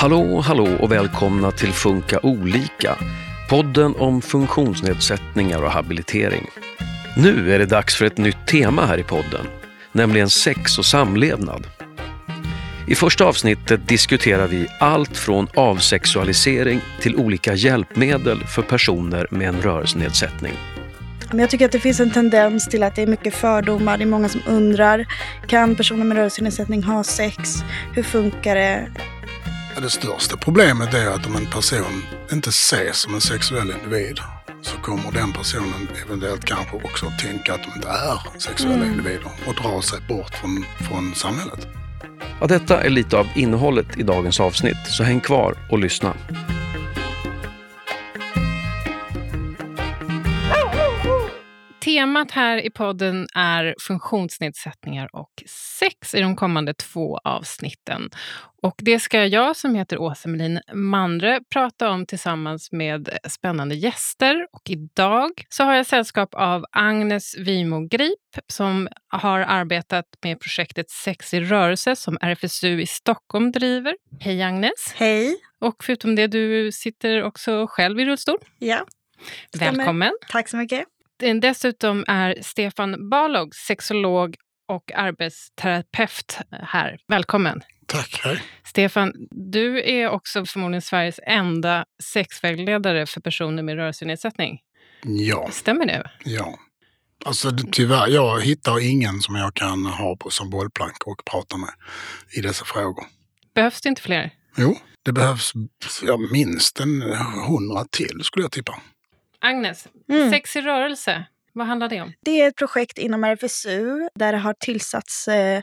Hallå, hallå och välkomna till Funka olika, podden om funktionsnedsättningar och habilitering. Nu är det dags för ett nytt tema här i podden, nämligen sex och samlevnad. I första avsnittet diskuterar vi allt från avsexualisering till olika hjälpmedel för personer med en rörelsenedsättning. Men jag tycker att det finns en tendens till att det är mycket fördomar. Det är många som undrar, kan personer med rörelsenedsättning ha sex? Hur funkar det? Det största problemet är att om en person inte ses som en sexuell individ så kommer den personen eventuellt kanske också att tänka att de inte är sexuella mm. individer och dra sig bort från, från samhället. Ja, detta är lite av innehållet i dagens avsnitt, så häng kvar och lyssna. Temat här i podden är funktionsnedsättningar och sex i de kommande två avsnitten. Och det ska jag som heter Åsa Melin Mandre prata om tillsammans med spännande gäster. Och idag så har jag sällskap av Agnes Wimo Grip som har arbetat med projektet Sex i rörelse som RFSU i Stockholm driver. Hej Agnes! Hej! Och förutom det, du sitter också själv i rullstol. Ja. Välkommen! Tack så mycket! Dessutom är Stefan Balog sexolog och arbetsterapeut här. Välkommen! Tack, hej! Stefan, du är också förmodligen Sveriges enda sexvägledare för personer med rörelsenedsättning. Ja. Stämmer det? Ja. Alltså tyvärr, jag hittar ingen som jag kan ha på som bollplank och prata med i dessa frågor. Behövs det inte fler? Jo, det behövs ja, minst en hundra till skulle jag tippa. Agnes, mm. Sex i rörelse, vad handlar det om? Det är ett projekt inom RFSU där det har tillsatts eh,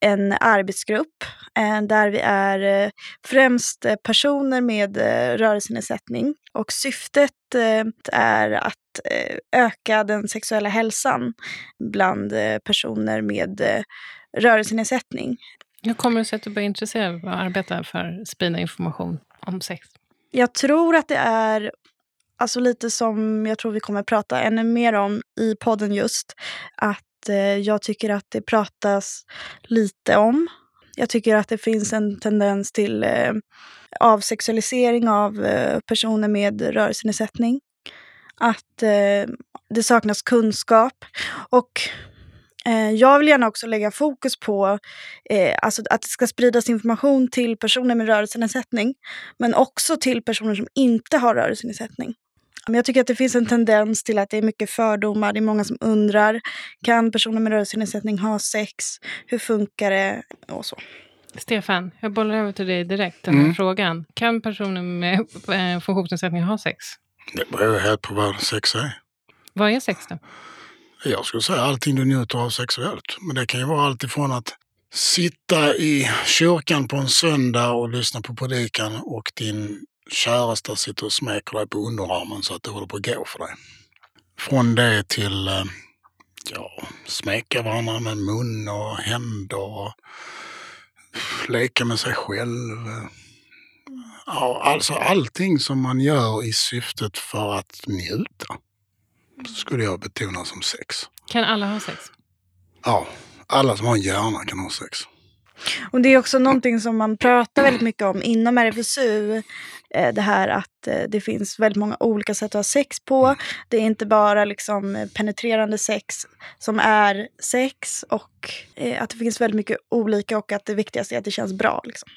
en arbetsgrupp eh, där vi är eh, främst personer med rörelsenedsättning. Och syftet är att öka den sexuella hälsan bland personer med rörelsenedsättning. Hur kommer det sig att du började intressera dig av att arbeta för att sprida information om sex? Jag tror att det är alltså lite som jag tror vi kommer prata ännu mer om i podden just, att eh, jag tycker att det pratas lite om. Jag tycker att det finns en tendens till eh, avsexualisering av eh, personer med rörelsenedsättning. Att eh, det saknas kunskap. Och eh, jag vill gärna också lägga fokus på eh, alltså att det ska spridas information till personer med rörelsenedsättning, men också till personer som inte har rörelsenedsättning. Jag tycker att det finns en tendens till att det är mycket fördomar. Det är många som undrar, kan personer med rörelsenedsättning ha sex? Hur funkar det? Och så. Stefan, jag bollar över till dig direkt, den här mm. frågan. Kan personer med eh, funktionsnedsättning ha sex? Det beror helt på vad sex är. Vad är sex då? Jag skulle säga allting du njuter av sexuellt. Men det kan ju vara allt ifrån att sitta i kyrkan på en söndag och lyssna på predikan och din käraste sitter och smeker dig på underarmen så att det håller på att gå för dig. Från det till eh, ja, smeka varandra med mun och händer och leka med sig själv. Alltså allting som man gör i syftet för att njuta skulle jag betona som sex. Kan alla ha sex? Ja, alla som har en hjärna kan ha sex. Och Det är också någonting som man pratar väldigt mycket om inom RFSU. Eh, det här att eh, det finns väldigt många olika sätt att ha sex på. Det är inte bara liksom penetrerande sex som är sex och eh, att det finns väldigt mycket olika och att det viktigaste är att det känns bra. Liksom.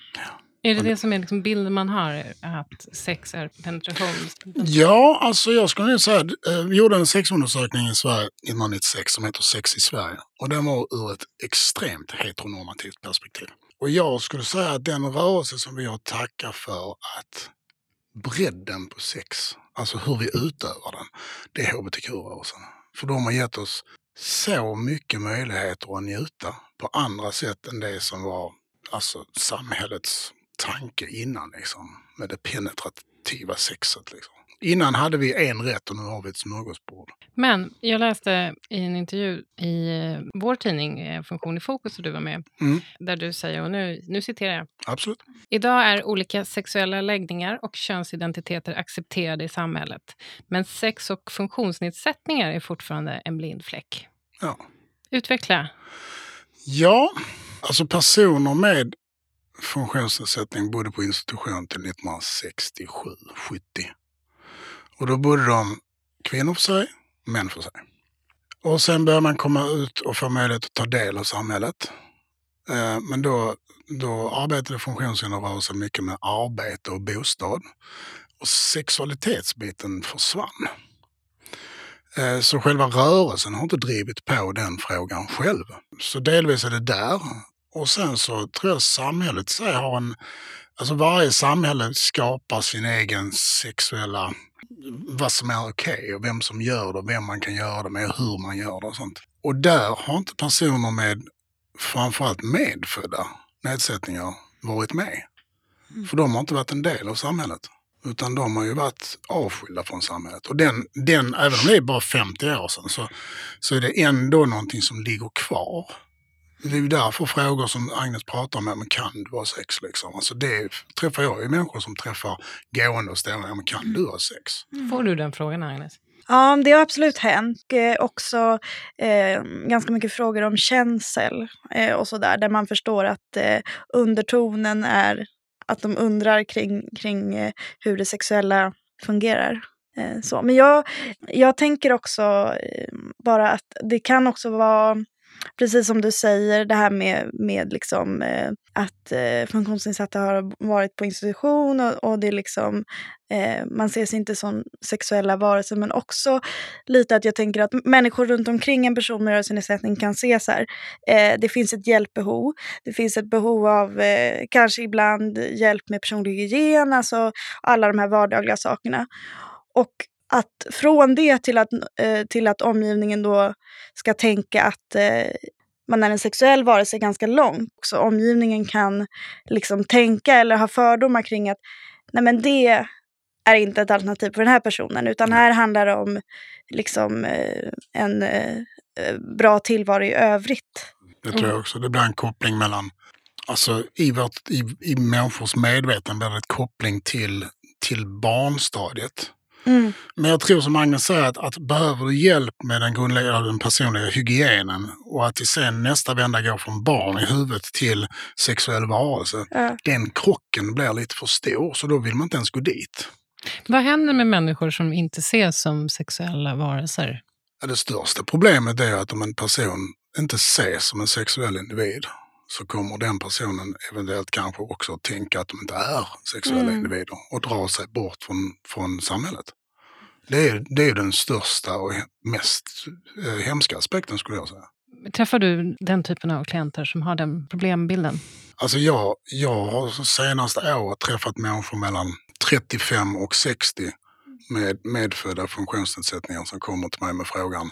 Är det det som är liksom bilden man har, att sex är penetration? Ja, alltså jag skulle nog säga, vi gjorde en sexundersökning i Sverige 1996 som heter Sex i Sverige. Och den var ur ett extremt heteronormativt perspektiv. Och jag skulle säga att den rörelse som vi har tackat för att bredden på sex, alltså hur vi utövar den, det är hbtq-rörelsen. För de har gett oss så mycket möjligheter att njuta på andra sätt än det som var alltså, samhällets tanke innan, liksom, med det penetrativa sexet. Liksom. Innan hade vi en rätt och nu har vi ett smörgåsbord. Men jag läste i en intervju i eh, vår tidning eh, Funktion i fokus, och du var med, mm. där du säger, och nu, nu citerar jag. Absolut. Idag är olika sexuella läggningar och könsidentiteter accepterade i samhället. Men sex och funktionsnedsättningar är fortfarande en blind fläck. Ja. Utveckla. Ja, alltså personer med funktionsnedsättning bodde på institution till 1967, 70. Och då bodde de kvinnor för sig, män för sig. Och sen började man komma ut och få möjlighet att ta del av samhället. Eh, men då, då arbetade funktionshinderrörelsen mycket med arbete och bostad. Och sexualitetsbiten försvann. Eh, så själva rörelsen har inte drivit på den frågan själv. Så delvis är det där. Och sen så tror jag samhället sig har en... Alltså varje samhälle skapar sin egen sexuella... Vad som är okej okay och vem som gör det, vem man kan göra det med och hur man gör det och sånt. Och där har inte personer med framförallt medfödda nedsättningar varit med. Mm. För de har inte varit en del av samhället. Utan de har ju varit avskilda från samhället. Och den, den, även om det är bara 50 år sedan så, så är det ändå någonting som ligger kvar. Det är ju därför frågor som Agnes pratar om, men kan du ha sex? Liksom. Alltså det träffar jag ju människor som träffar gående och stående, men kan du ha sex? Mm. Får du den frågan Agnes? Ja, det har absolut hänt. Eh, också eh, ganska mycket frågor om känsel eh, och sådär, där man förstår att eh, undertonen är att de undrar kring, kring eh, hur det sexuella fungerar. Eh, så. Men jag, jag tänker också bara att det kan också vara precis som du säger, det här med, med liksom, eh, att eh, funktionsnedsatta har varit på institution och, och det liksom, eh, man ses inte som sexuella varelser, men också lite att jag tänker att människor runt omkring en person med rörelsenedsättning kan se så här, eh, det finns ett hjälpbehov, det finns ett behov av eh, kanske ibland hjälp med personlig hygien, alltså alla de här vardagliga sakerna. Och att från det till att, eh, till att omgivningen då ska tänka att eh, man är en sexuell varelse ganska långt. Så omgivningen kan liksom tänka eller ha fördomar kring att nej men det är inte ett alternativ för den här personen utan här handlar det om liksom, eh, en bra tillvaro i övrigt. Det tror jag också. Det blir en koppling mellan, alltså i, vårt, i, i människors medvetande blir det en koppling till, till barnstadiet. Mm. Men jag tror som Agnes säger att, att behöver du hjälp med den grundläggande den personliga hygienen och att sen nästa vända går från barn i huvudet till sexuell varelse. Ja. Den krocken blir lite för stor så då vill man inte ens gå dit. Vad händer med människor som inte ses som sexuella varelser? Ja, det största problemet är att om en person inte ses som en sexuell individ så kommer den personen eventuellt kanske också tänka att de inte är sexuella mm. individer och dra sig bort från, från samhället. Det är, det är den största och mest eh, hemska aspekten skulle jag säga. Träffar du den typen av klienter som har den problembilden? Alltså jag, jag har senaste året träffat människor mellan 35 och 60 med medfödda funktionsnedsättningar som kommer till mig med frågan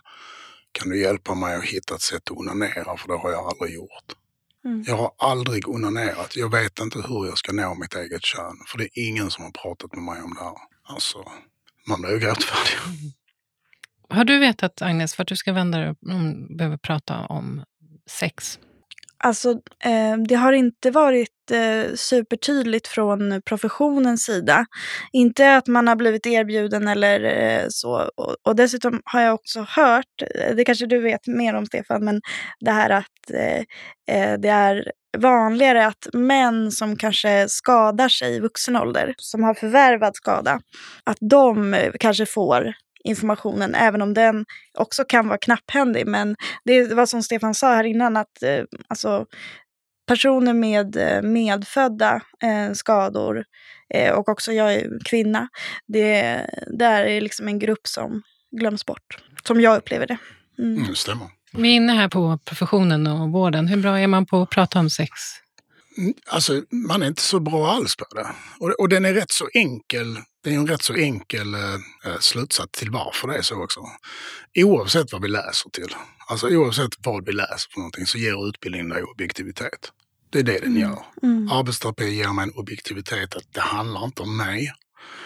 kan du hjälpa mig att hitta ett sätt att onanera för det har jag aldrig gjort. Mm. Jag har aldrig onanerat. Jag vet inte hur jag ska nå mitt eget kön. För det är ingen som har pratat med mig om det här. Alltså, man blir ju gråtfärdig. Mm. Har du vetat, Agnes, vart du ska vända dig om du behöver prata om sex? Alltså, eh, det har inte varit eh, supertydligt från professionens sida. Inte att man har blivit erbjuden eller eh, så. Och, och, dessutom har jag också hört, eh, det kanske du vet mer om Stefan, men det här att Eh, eh, det är vanligare att män som kanske skadar sig i vuxen ålder, som har förvärvad skada, att de eh, kanske får informationen, även om den också kan vara knapphändig. Men det var som Stefan sa här innan, att eh, alltså, personer med eh, medfödda eh, skador eh, och också jag är kvinna, det, det är liksom en grupp som glöms bort, som jag upplever det. Mm, mm det stämmer. Vi är inne här på professionen och vården. Hur bra är man på att prata om sex? Mm, alltså, man är inte så bra alls på det. Och, och den är rätt så enkel. Det är en rätt så enkel eh, eh, slutsats till varför det är så också. Oavsett vad vi läser till, alltså oavsett vad vi läser för någonting så ger utbildningen dig objektivitet. Det är det den mm. gör. Mm. Arbetsterapi ger mig en objektivitet att det handlar inte om mig.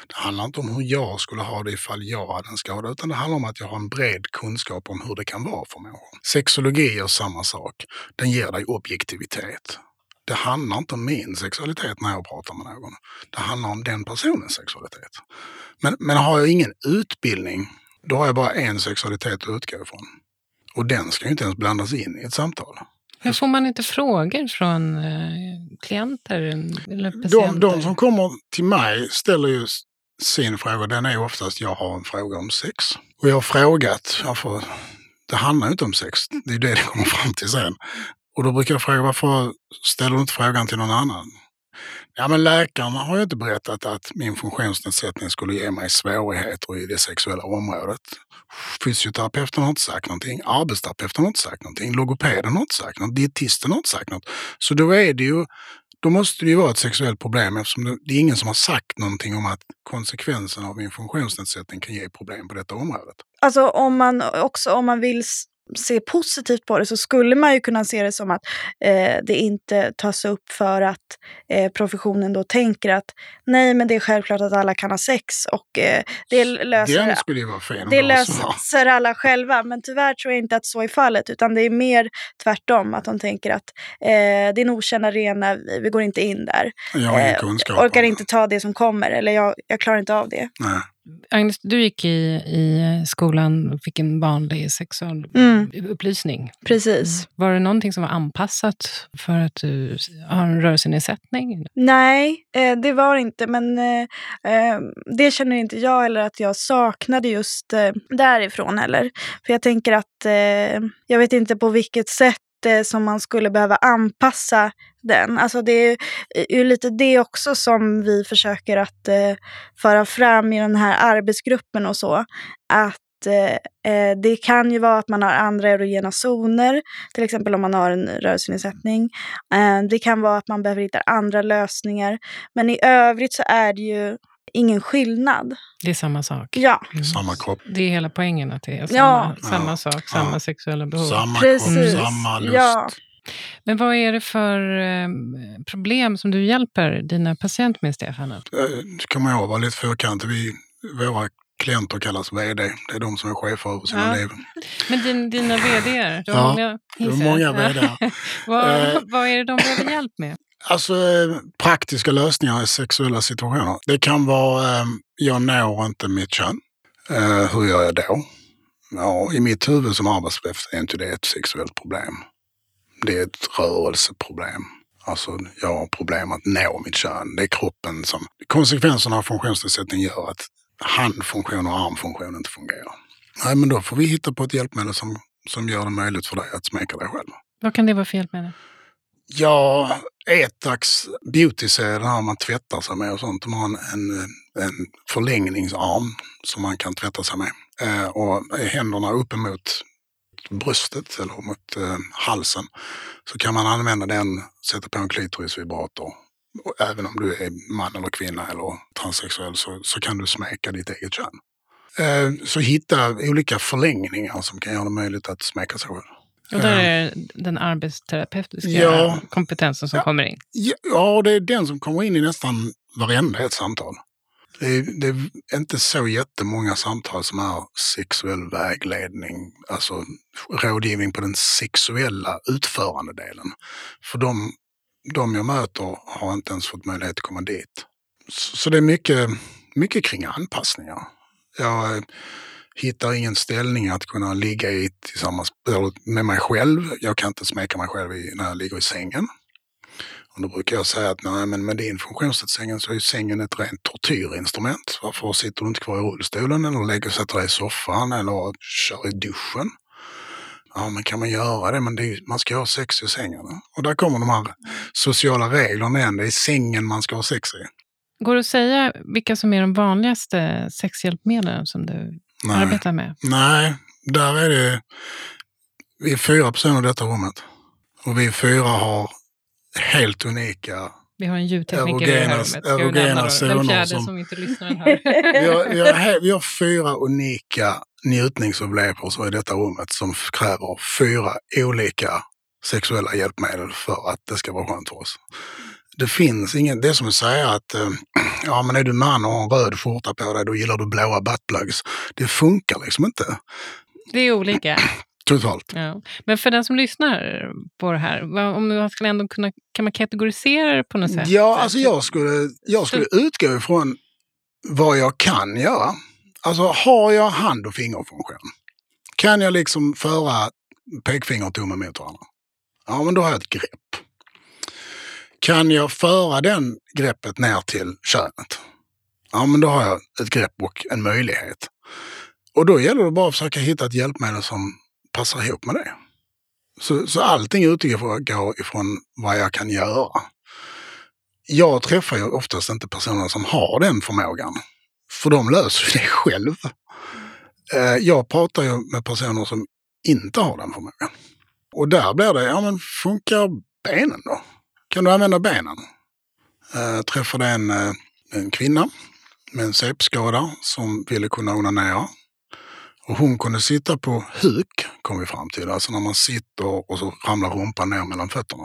Det handlar inte om hur jag skulle ha det ifall jag hade en skada, utan det handlar om att jag har en bred kunskap om hur det kan vara för människor. Sexologi gör samma sak. Den ger dig objektivitet. Det handlar inte om min sexualitet när jag pratar med någon. Det handlar om den personens sexualitet. Men, men har jag ingen utbildning, då har jag bara en sexualitet att utgå ifrån. Och den ska ju inte ens blandas in i ett samtal. Men får man inte frågor från eh, klienter eller De, patienter? de som kommer till mig ställer ju sin fråga, den är oftast jag har en fråga om sex. Och jag har frågat, ja, för det handlar ju inte om sex, det är det det kommer fram till sen. Och då brukar jag fråga, varför ställer du inte frågan till någon annan? Ja, men läkarna har ju inte berättat att min funktionsnedsättning skulle ge mig svårigheter i det sexuella området. Fysioterapeuten har inte sagt någonting, arbetsterapeuten har inte sagt någonting, logopeden har inte sagt något, dietisten har inte sagt något. Så då är det ju, då måste det ju vara ett sexuellt problem eftersom det, det är ingen som har sagt någonting om att konsekvensen av min funktionsnedsättning kan ge problem på detta området. Alltså om man också om man vill se positivt på det så skulle man ju kunna se det som att eh, det inte tas upp för att eh, professionen då tänker att nej men det är självklart att alla kan ha sex och eh, det löser det löser alla själva, men tyvärr tror jag inte att så är fallet. Utan det är mer tvärtom, att de tänker att eh, det är en okänd arena, vi, vi går inte in där. Jag Eh, orkar inte ta det som kommer, eller jag, jag klarar inte av det. Nej. Agnes, du gick i, i skolan och fick en vanlig Mm. sexualupplysning. Precis. Var det någonting som var anpassat för att du har en rörelsenedsättning? Nej, eh, det var inte, men eh, eh, det känner inte jag eller att jag saknade just därifrån heller. För jag tänker att jag vet inte på vilket sätt som man skulle behöva anpassa den. Alltså det är ju lite det också som vi försöker att eh, föra fram i den här arbetsgruppen och så. Att eh, eh, det kan ju vara att man har andra erogena zoner, till exempel om man har en rörelsenedsättning. Eh, det kan vara att man behöver hitta andra lösningar. Men i övrigt så är det ju ingen skillnad. Det är samma sak. Ja, Mm. Samma kropp, Det är hela poängen, att det är samma, Ja. samma sak, samma Ja. sexuella behov. samma Precis. kropp, samma lust. Ja. Men vad är det för eh, problem som du hjälper dina patienter med, Stefan? Eh, kommer jag vara lite fyrkantig. Vi, våra klienter kallas VD. Det är de som är chefer över sina Ja. liv. Men din, dina vd du har Ja, många, gissar många jag. VD. vad, Eh. vad är det de behöver hjälp med? Alltså eh, praktiska lösningar i sexuella situationer. Det kan vara, eh, jag når inte mitt kön. Eh, hur gör jag då? Ja, I mitt huvud som arbetsterapeut är inte det ett sexuellt problem. Det är ett rörelseproblem. Alltså jag har problem att nå mitt kön. Det är kroppen som... Konsekvenserna av funktionsnedsättning gör att handfunktion och armfunktion inte fungerar. Nej, men då får vi hitta på ett hjälpmedel som, som gör det möjligt för dig att smeka dig själv. Vad kan det vara för hjälpmedel? Ja, Etax beauty-serie, den här man tvättar sig med och sånt. De har en, en, en förlängningsarm som man kan tvätta sig med. Eh, och händerna uppemot bröstet eller mot eh, halsen så kan man använda den, sätta på en klitorisvibrator. Och även om du är man eller kvinna eller transsexuell så, så kan du smeka ditt eget kön. Eh, så hitta olika förlängningar som kan göra det möjligt att smeka sig själv. Och där är den arbetsterapeutiska Ja. kompetensen som Ja. kommer in. Ja, Ja, det är den som kommer in i nästan varenda ett samtal. Det är, det är inte så jättemånga samtal som är sexuell vägledning, alltså rådgivning på den sexuella utförandedelen. För de, de jag möter har inte ens fått möjlighet att komma dit. Så, så det är mycket, mycket kring anpassningar. Jag eh, hittar ingen ställning att kunna ligga i tillsammans med mig själv. Jag kan inte smeka mig själv i, när jag ligger i sängen. Och då brukar jag säga att nej, men med din funktionsnedsättning så är sängen ett rent tortyrinstrument. Varför sitter du inte kvar i rullstolen eller lägger dig i soffan eller kör i duschen? Ja, men kan man göra det? Men det är, man ska ha sex i sängen. Och där kommer de här sociala reglerna igen. Det är sängen man ska ha sex i. Går det att säga vilka som är de vanligaste sexhjälpmedlen som du Nej. arbetar med? Nej, där är det... Vi är fyra personer i detta rummet. Och vi fyra har helt unika... Vi har en ljudtekniker i Erogena- rummet. Ska vi erogena zoner Den fjärde som- som... inte lyssnar här. Vi har, vi har, vi har fyra unika njutningsupplevelser i detta rummet som kräver fyra olika sexuella hjälpmedel för att det ska vara skönt för oss. Det finns ingen, det är som att säga att eh, ja, men är du man och har en röd skjorta på dig, då gillar du blåa buttplugs. Det funkar liksom inte. Det är olika. Totalt. Ja. Men för den som lyssnar på det här, om man skulle ändå kunna, kan man kategorisera det på något sätt? Ja, alltså jag skulle, jag skulle utgå ifrån vad jag kan göra. Alltså har jag hand och fingerfunktion? Kan jag liksom föra pekfinger och tumme mot varandra? Ja, men då har jag ett grepp. Kan jag föra den greppet ner till könet? Ja, men då har jag ett grepp och en möjlighet. Och då gäller det bara att försöka hitta ett hjälpmedel som passar ihop med det. Så, så allting utgår ifrån vad jag kan göra. Jag träffar ju oftast inte personer som har den förmågan. För de löser det själv. Eh, jag pratar ju med personer som inte har den förmågan. Och där blir det, ja men funkar benen då? Kan du använda benen? Jag träffade en, eh, en kvinna med en CP-skada som ville kunna onanera. Och hon kunde sitta på huk, kom vi fram till. Alltså när man sitter och så ramlar rumpan ner mellan fötterna.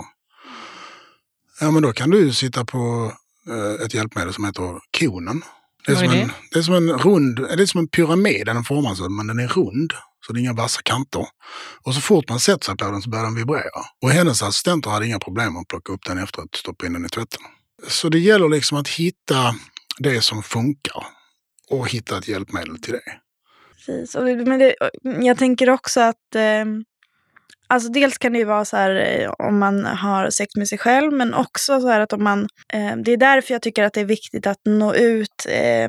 Ja, men då kan du sitta på eh, ett hjälpmedel som heter konen. Det är, som en, det är som en rund, det är som en pyramid, den formas men den är rund. Så det är inga vassa kanter. Och så fort man sätter sig på den så börjar den vibrera. Och hennes assistenter hade inga problem att plocka upp den efter att stoppa in den i tvätten. Så det gäller liksom att hitta det som funkar och hitta ett hjälpmedel till det. Precis. Och, men det, jag tänker också att eh, alltså dels kan det ju vara så här eh, om man har sex med sig själv men också så här att om man, eh, det är därför jag tycker att det är viktigt att nå ut eh,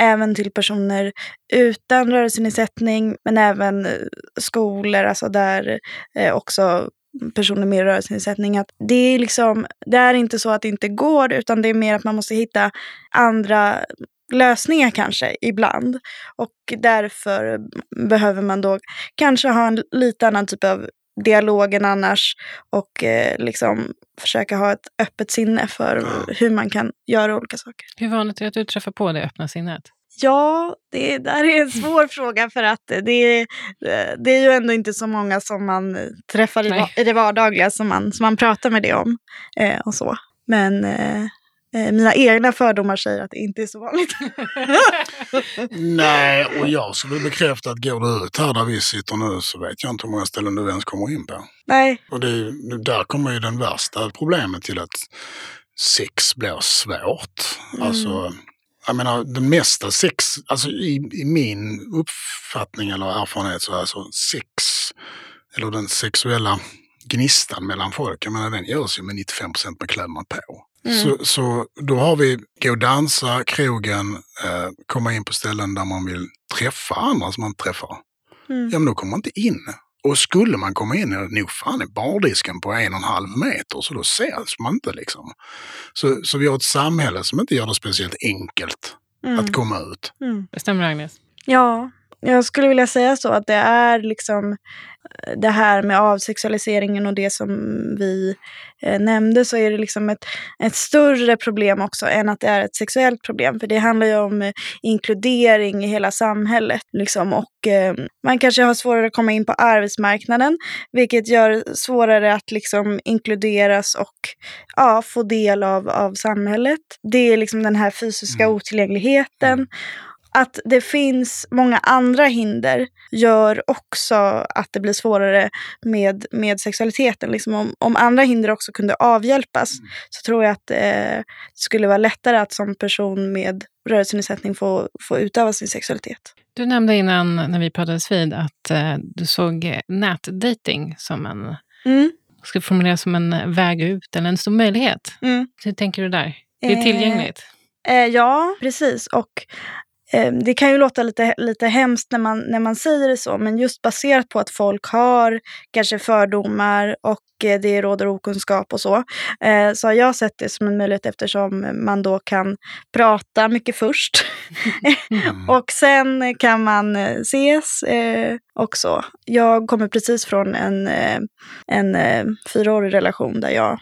även till personer utan rörelsenedsättning men även eh, skolor, alltså där eh, också personer med rörelsenedsättning. Att det, är liksom, det är inte så att det inte går utan det är mer att man måste hitta andra lösningar kanske ibland. Och därför behöver man då kanske ha en lite annan typ av dialog än annars och eh, liksom försöka ha ett öppet sinne för hur man kan göra olika saker. Hur vanligt är det att du träffar på det öppna sinnet? Ja, det där är en svår fråga för att det, det är ju ändå inte så många som man träffar i, i det vardagliga som man, som man pratar med det om. Eh, och så. Men eh, Eh, mina egna fördomar säger att det inte är så vanligt. Nej, och jag skulle bekräfta att går du ut här där vi sitter nu så vet jag inte hur många ställen du ens kommer in på. Nej. Och det, där kommer ju den värsta problemet till att sex blir svårt. Mm. Alltså, jag menar, det mesta sex, alltså i, i, min uppfattning eller erfarenhet så är alltså sex, eller den sexuella gnistan mellan folk, jag menar den görs ju med 95 procent med kläderna på. Mm. Så, så då har vi gå och dansa, krogen, eh, komma in på ställen där man vill träffa andra som man inte träffar. Mm. Ja, men då kommer man inte in. Och skulle man komma in är det nog fan i bardisken på en och en halv meter, så då ses man inte liksom. Så, så vi har ett samhälle som inte gör det speciellt enkelt mm. att komma ut. Mm. Det stämmer Agnes? Ja, jag skulle vilja säga så att det är liksom det här med avsexualiseringen och det som vi eh, nämnde så är det liksom ett, ett större problem också än att det är ett sexuellt problem. För det handlar ju om eh, inkludering i hela samhället. Liksom, och eh, man kanske har svårare att komma in på arbetsmarknaden vilket gör svårare att liksom inkluderas och ja, få del av, av samhället. Det är liksom den här fysiska mm. otillgängligheten. Att det finns många andra hinder gör också att det blir svårare med, med sexualiteten. Liksom om, om andra hinder också kunde avhjälpas mm. så tror jag att eh, det skulle vara lättare att som person med rörelsenedsättning få, få utöva sin sexualitet. Du nämnde innan när vi pratades vid att eh, du såg nätdating som en, mm. ska formuleras som en väg ut eller en stor möjlighet. Mm. Hur tänker du där? Det är eh, tillgängligt? Eh, ja, precis. Och Eh, det kan ju låta lite, lite hemskt när man, när man säger det så, men just baserat på att folk har kanske fördomar och eh, det råder okunskap och så, eh, så har jag sett det som en möjlighet eftersom man då kan prata mycket först. Mm. och sen kan man ses också. Jag kommer precis från en, en fyraårig relation där jag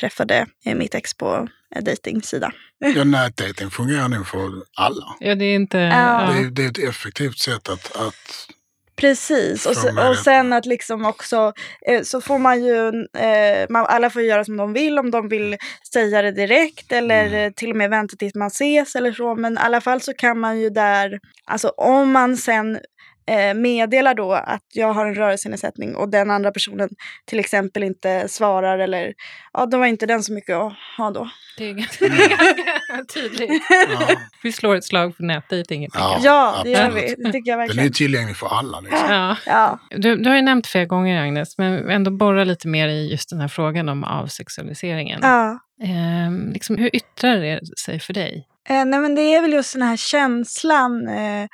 träffade mitt ex på dejtingsida. Ja, nätdating fungerar nog för alla. Ja, det är inte... Ja. Det, är, det är ett effektivt sätt att, att Precis, och, så, och sen att liksom också eh, så får man ju, eh, man, alla får göra som de vill om de vill säga det direkt eller mm. till och med vänta tills man ses eller så. Men i alla fall så kan man ju där, alltså om man sen eh, meddelar då att jag har en rörelsenedsättning och den andra personen till exempel inte svarar eller ja, då var inte den så mycket att ha då. Det är ganska, det är ganska tydligt. Ja. Vi slår ett slag för nätdejting. Ja. Ja, det gör vi. Det tycker jag Den är ju verkligen. tillgänglig för alla. Liksom. Ja. Ja. Du, du har ju nämnt flera gånger, Agnes, men ändå borra lite mer i just den här frågan om avsexualiseringen. Ja. Ehm, liksom, hur yttrar det sig för dig? Eh, nej, men det är väl just den här känslan eh,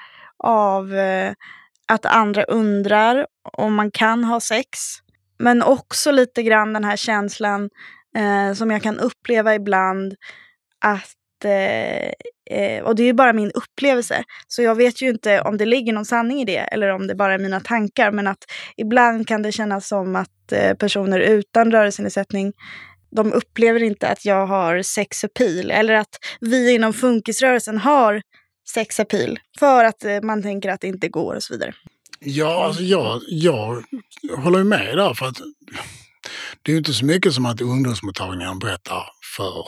av eh, att andra undrar om man kan ha sex. Men också lite grann den här känslan eh, som jag kan uppleva ibland att eh, eh, och det är ju bara min upplevelse. Så jag vet ju inte om det ligger någon sanning i det eller om det bara är mina tankar. Men att ibland kan det kännas som att eh, personer utan rörelsenedsättning de upplever inte att jag har sex appeal eller att vi inom funkisrörelsen har sex appeal för att eh, man tänker att det inte går och så vidare. Ja, alltså jag, jag håller med där. För att det är ju inte så mycket som att ungdomsmottagningar berättar för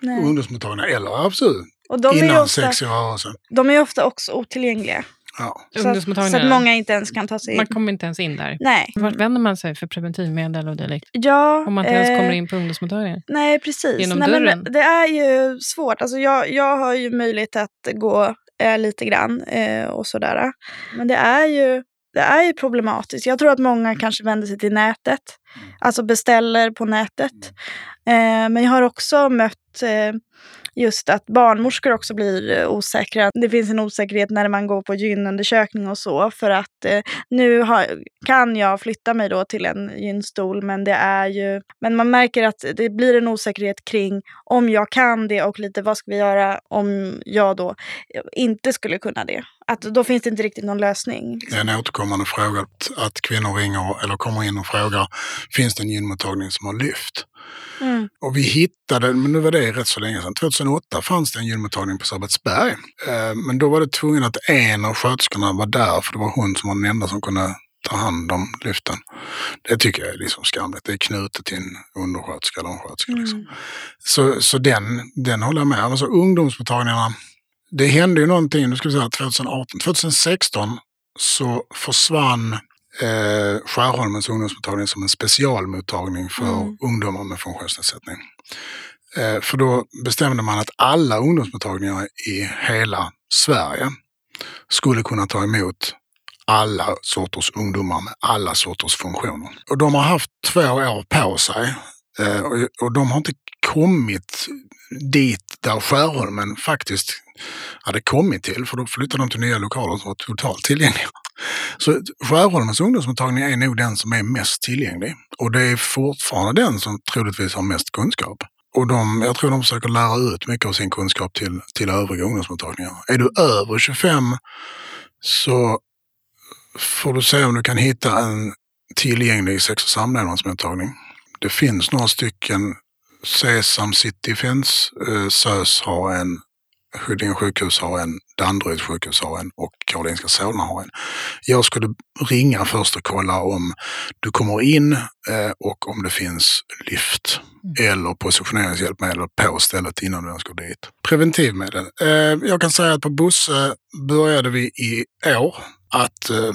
Nej. ungdomsmottagningar eller absolut Och de innan ofta, sex i rörelsen. de är ofta också otillgängliga. Ja. Så att, så att många inte ens kan ta sig in. Man kommer inte ens in där. Nej. Vart vänder man sig för preventivmedel och dylikt? Ja, Om man inte ens eh, kommer in på ungdomsmottagningen? Nej, precis. genom nej, men dörren? det är ju svårt. Alltså jag, jag har ju möjlighet att gå eh, lite grann eh, och sådär. Men det är, ju, det är ju problematiskt. Jag tror att många kanske vänder sig till nätet. Alltså beställer på nätet. Eh, men jag har också mött eh, just att barnmorskor också blir eh, osäkra. Det finns en osäkerhet när man går på gynundersökning och så. För att eh, nu har, kan jag flytta mig då till en gynstol men det är ju... Men man märker att det blir en osäkerhet kring om jag kan det och lite vad ska vi göra om jag då inte skulle kunna det. Att då finns det inte riktigt någon lösning. Det är en återkommande fråga att, att kvinnor ringer eller kommer in och frågar finns det en gynmottagning som har lyft? Mm. Och vi hittade, men nu var det rätt så länge sedan, 2008 fanns det en gynmottagning på Sabbatsberg. Eh, Men då var det tvungen att en av sköterskorna var där för det var hon som var den enda som kunde ta hand om lyften. Det tycker jag är liksom skamligt. Det är knutet till en undersköterska eller en sköterska. Liksom. Mm. Så, så den, den håller jag med om. Alltså ungdomsmottagningarna, det hände ju någonting, nu ska vi säga 2018, 2016 så försvann eh, Skärholmens ungdomsmottagning som en specialmottagning för Mm. ungdomar med funktionsnedsättning. Eh, för då bestämde man att alla ungdomsmottagningar i hela Sverige skulle kunna ta emot alla sorters ungdomar med alla sorters funktioner. Och de har haft två år på sig eh, och, och de har inte kommit dit där Skärholmen faktiskt hade kommit till, för då flyttade de till nya lokaler som var totalt tillgängliga. Så Skärholmens ungdomsmottagning är nog den som är mest tillgänglig. Och det är fortfarande den som troligtvis har mest kunskap. Och de, jag tror de försöker lära ut mycket av sin kunskap till, till övriga ungdomsmottagningar. Är du över 25 så får du se om du kan hitta en tillgänglig sex och samlevnadsmottagning. Det finns några stycken. Sesam City finns, eh, SÖS har en, Huddinge sjukhus har en, Danderyds sjukhus har en och Karolinska Solna har en. Jag skulle ringa först och kolla om du kommer in eh, och om det finns lyft eller positioneringshjälpmedel på stället innan du ens går dit. Preventivmedel. Eh, jag kan säga att på Bosse började vi i år att eh,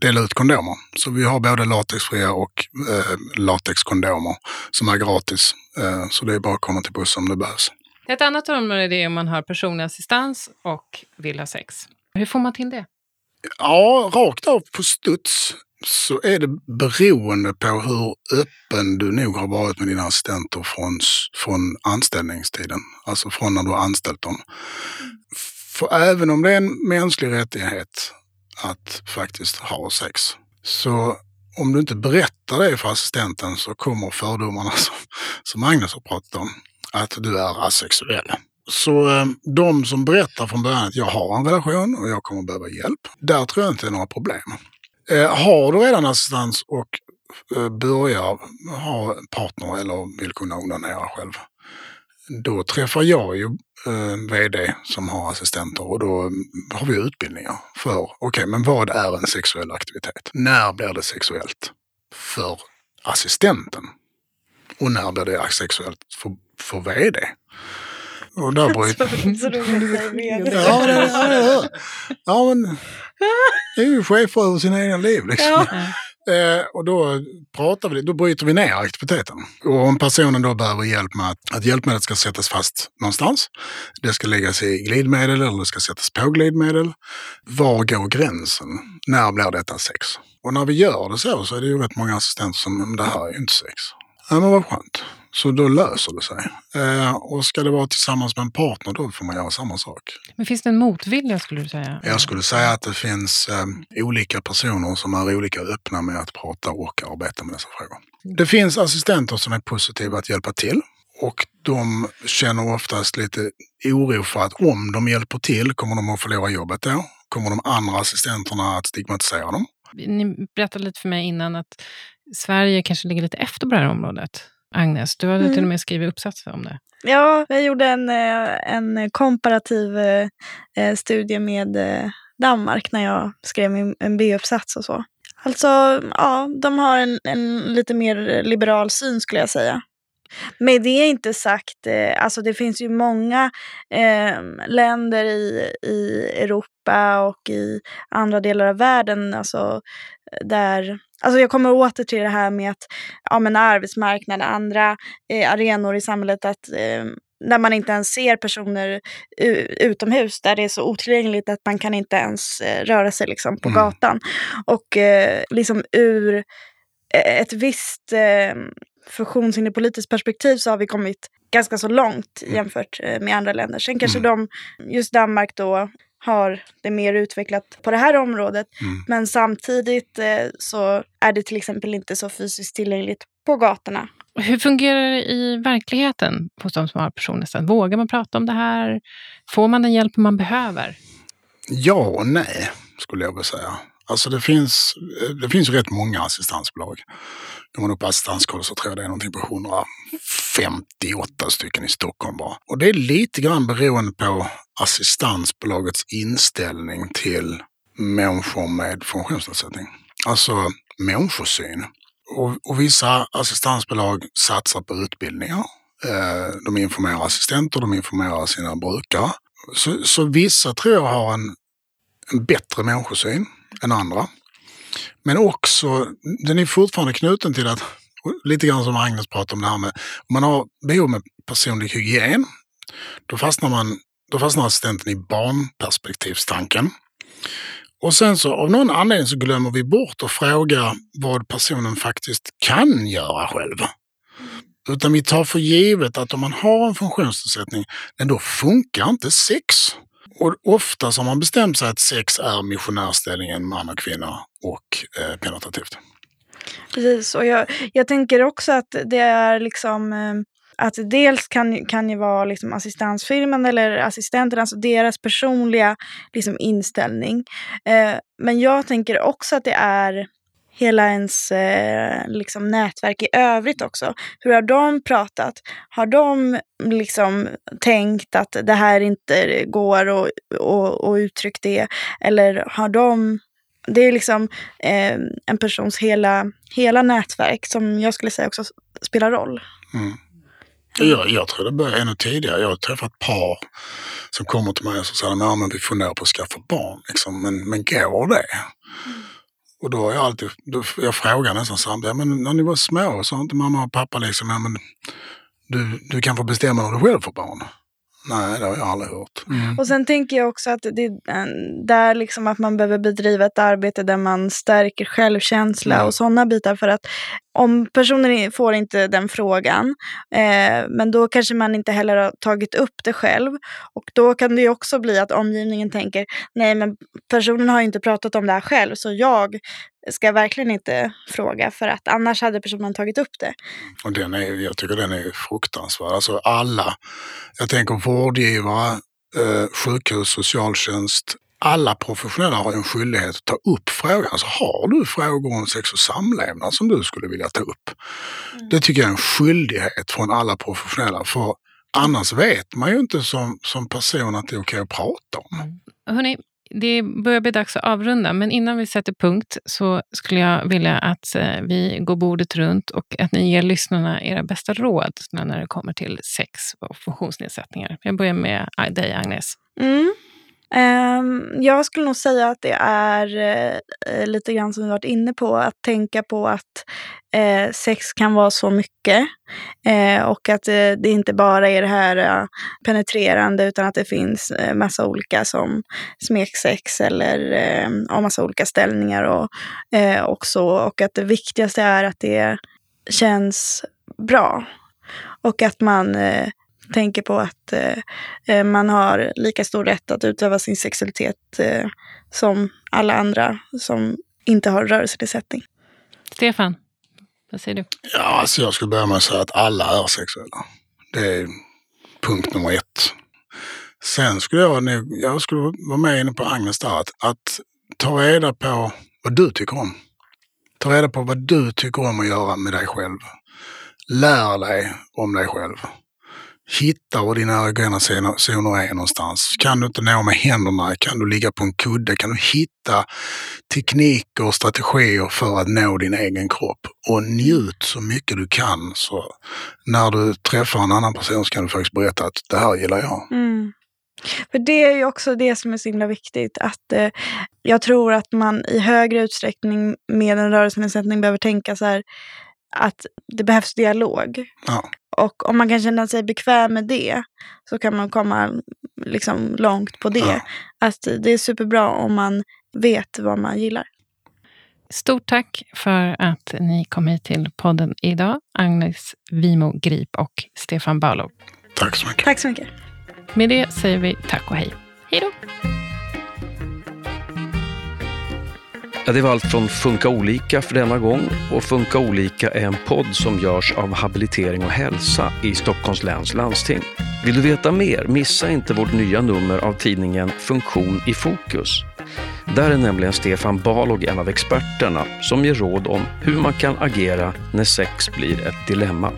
dela ut kondomer. Så vi har både latexfria och eh, latexkondomer som är gratis. Eh, så det är bara att komma till Bosse om det behövs. Ett annat område är om man har personlig assistans och vill ha sex. Hur får man till det? Ja, rakt av på studs så är det beroende på hur öppen du nog har varit med dina assistenter från, från anställningstiden. Alltså från när du har anställt dem. För även om det är en mänsklig rättighet att faktiskt ha sex, så om du inte berättar det för assistenten så kommer fördomarna som, som Agnes har pratat om, att du är asexuell. Så eh, de som berättar från början att jag har en relation och jag kommer behöva hjälp, där tror jag inte det är några problem. Eh, har du redan assistans och eh, börjar ha partner eller vill kunna onanera själv, då träffar jag ju eh, vd som har assistenter och då har vi utbildningar för, okej, men vad är en sexuell aktivitet? När blir det sexuellt för assistenten? Och när blir det sexuellt för, för vd? Och där bryter... Så säga med. Ja, ja, ja, ja. ja, men Det är ju chefer över sina egna liv. Liksom. Ja. Eh, och då pratar vi, då bryter vi ner aktiviteten. Och om personen då behöver hjälp med att, att hjälpmedlet ska sättas fast någonstans, det ska läggas i glidmedel eller det ska sättas på glidmedel. Var går gränsen? När blir detta sex? Och när vi gör det så, så är det ju rätt många assistenter som, det här är ju inte sex. Ja, men vad skönt. Så då löser det sig. Eh, och ska det vara tillsammans med en partner, då får man göra samma sak. Men finns det en motvilja skulle du säga? Jag skulle säga att det finns eh, olika personer som är olika öppna med att prata och arbeta med dessa frågor. Det finns assistenter som är positiva att hjälpa till och de känner oftast lite oro för att om de hjälper till kommer de att förlora jobbet då. Kommer de andra assistenterna att stigmatisera dem? Ni berättade lite för mig innan att Sverige kanske ligger lite efter på det här området. Agnes, du hade Mm. till och med skrivit uppsats om det. Ja, jag gjorde en, eh, en komparativ eh, eh, studie med Danmark när jag skrev min, en B-uppsats och så. Alltså, ja, de har en, en lite mer liberal syn skulle jag säga. Med det inte sagt, eh, alltså det finns ju många eh, länder i, i Europa och i andra delar av världen, alltså där Alltså jag kommer åter till det här med att ja, men arbetsmarknaden, andra eh, arenor i samhället, att eh, där man inte ens ser personer u- utomhus, där det är så otillgängligt att man kan inte ens eh, röra sig liksom, på Mm. gatan. Och eh, liksom ur eh, ett visst eh, funktionshinderpolitiskt perspektiv så har vi kommit ganska så långt Mm. jämfört eh, med andra länder. Sen kanske Mm. de, just Danmark då, har det mer utvecklat på det här området. Mm. Men samtidigt eh, så är det till exempel inte så fysiskt tillgängligt på gatorna. Hur fungerar det i verkligheten hos de som har personligheten? Vågar man prata om det här? Får man den hjälp man behöver? Ja och nej, skulle jag vilja säga. Alltså det finns, eh, det finns ju rätt många assistansbolag. Går man upp på assistanskoll så tror jag det är någonting på 158 stycken i Stockholm bara. Och det är lite grann beroende på assistansbolagets inställning till människor med funktionsnedsättning. Alltså människosyn. Och, och vissa assistansbolag satsar på utbildningar. Eh, de informerar assistenter, de informerar sina brukare. Så, så vissa tror jag har en, en bättre människosyn än andra. Men också, den är fortfarande knuten till att, lite grann som Agnes pratade om det här med, om man har behov med personlig hygien, då fastnar, man, då fastnar assistenten i barnperspektivstanken. Och sen så av någon anledning så glömmer vi bort att fråga vad personen faktiskt kan göra själv. Utan vi tar för givet att om man har en funktionsnedsättning, då funkar inte sex. Och ofta så har man bestämt sig att sex är missionärställningen man och kvinna och eh, penetrativt. Precis, och jag, jag tänker också att det är liksom eh, att dels kan, kan ju vara liksom assistansfirman eller assistenterna, alltså deras personliga liksom, inställning. Eh, men jag tänker också att det är hela ens eh, liksom, nätverk i övrigt också. Hur har de pratat? Har de liksom tänkt att det här inte går och, och, och uttryckt det? Eller har de det är liksom eh, en persons hela, hela nätverk som jag skulle säga också spelar roll. Mm. Jag, jag tror det börjar ännu tidigare. Jag har träffat par som kommer till mig och säger men vi funderar på att skaffa barn. Liksom. Men, men går det? Och då har jag alltid, då, jag frågar nästan samtidigt, men när ni var små sa inte mamma och pappa liksom, ja, men du, du kan få bestämma när du själv får barn. Nej, det har jag aldrig hört. Och sen tänker jag också att det är där liksom att man behöver bedriva ett arbete där man stärker självkänsla Mm. och sådana bitar. För att om personen får inte den frågan, eh, men då kanske man inte heller har tagit upp det själv. Och då kan det ju också bli att omgivningen tänker, nej men personen har ju inte pratat om det här själv, så jag ska verkligen inte fråga, för att annars hade personen tagit upp det. Och den är, jag tycker den är fruktansvärd. Alltså alla, jag tänker vårdgivare, eh, sjukhus, socialtjänst. Alla professionella har en skyldighet att ta upp frågan. Alltså, har du frågor om sex och samlevnad som du skulle vilja ta upp? Det tycker jag är en skyldighet från alla professionella. För annars vet man ju inte som, som person att det är okej att prata om. Hörrni, det börjar bli dags att avrunda, men innan vi sätter punkt så skulle jag vilja att eh, vi går bordet runt och att ni ger lyssnarna era bästa råd när när det kommer till sex och funktionsnedsättningar. Jag börjar med eh, dig, Agnes. Mm. Um, jag skulle nog säga att det är uh, lite grann som vi varit inne på, att tänka på att uh, sex kan vara så mycket. Uh, och att det inte bara är det här penetrerande utan att det finns uh, massa olika som smeksex eller uh, massa olika ställningar och, och så. Och att det viktigaste är att det känns bra. Och att man tänker på att eh, eh, man har lika stor rätt att utöva sin sexualitet eh, som alla andra som inte har rörelsenedsättning. Stefan, vad säger du? Ja, alltså jag skulle börja med att säga att alla är sexuella. Det är punkt nummer ett. Sen skulle jag, jag skulle vara med inne på Agnes där, att, att ta reda på vad du tycker om. Ta reda på vad du tycker om att göra med dig själv. Lär dig om dig själv. Hitta var dina erogena zoner är någonstans. Kan du inte nå med händerna, kan du ligga på en kudde, kan du hitta tekniker och strategier för att nå din egen kropp. Och njut så mycket du kan. Så när du träffar en annan person så kan du faktiskt berätta att det här gillar jag. Mm. För det är ju också det som är så himla viktigt. Att eh, jag tror att man i högre utsträckning med en rörelsenedsättning behöver tänka så här att det behövs dialog. Ja. Och om man kan känna sig bekväm med det så kan man komma liksom långt på det. Ja. Att det är superbra om man vet vad man gillar. Stort tack för att ni kom hit till podden idag. Agnes Vimo Grip och Stefan Barlow. Tack så mycket. Tack så mycket. Med det säger vi tack och hej. Hej då! Ja, det var allt från Funka olika för denna gång och Funka olika är en podd som görs av Habilitering och hälsa i Stockholms läns landsting. Vill du veta mer? Missa inte vårt nya nummer av tidningen Funktion i fokus. Där är nämligen Stefan Balog en av experterna som ger råd om hur man kan agera när sex blir ett dilemma.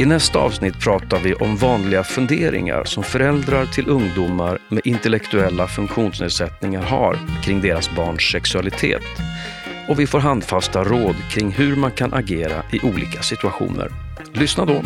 I nästa avsnitt pratar vi om vanliga funderingar som föräldrar till ungdomar med intellektuella funktionsnedsättningar har kring deras barns sexualitet. Och vi får handfasta råd kring hur man kan agera i olika situationer. Lyssna då!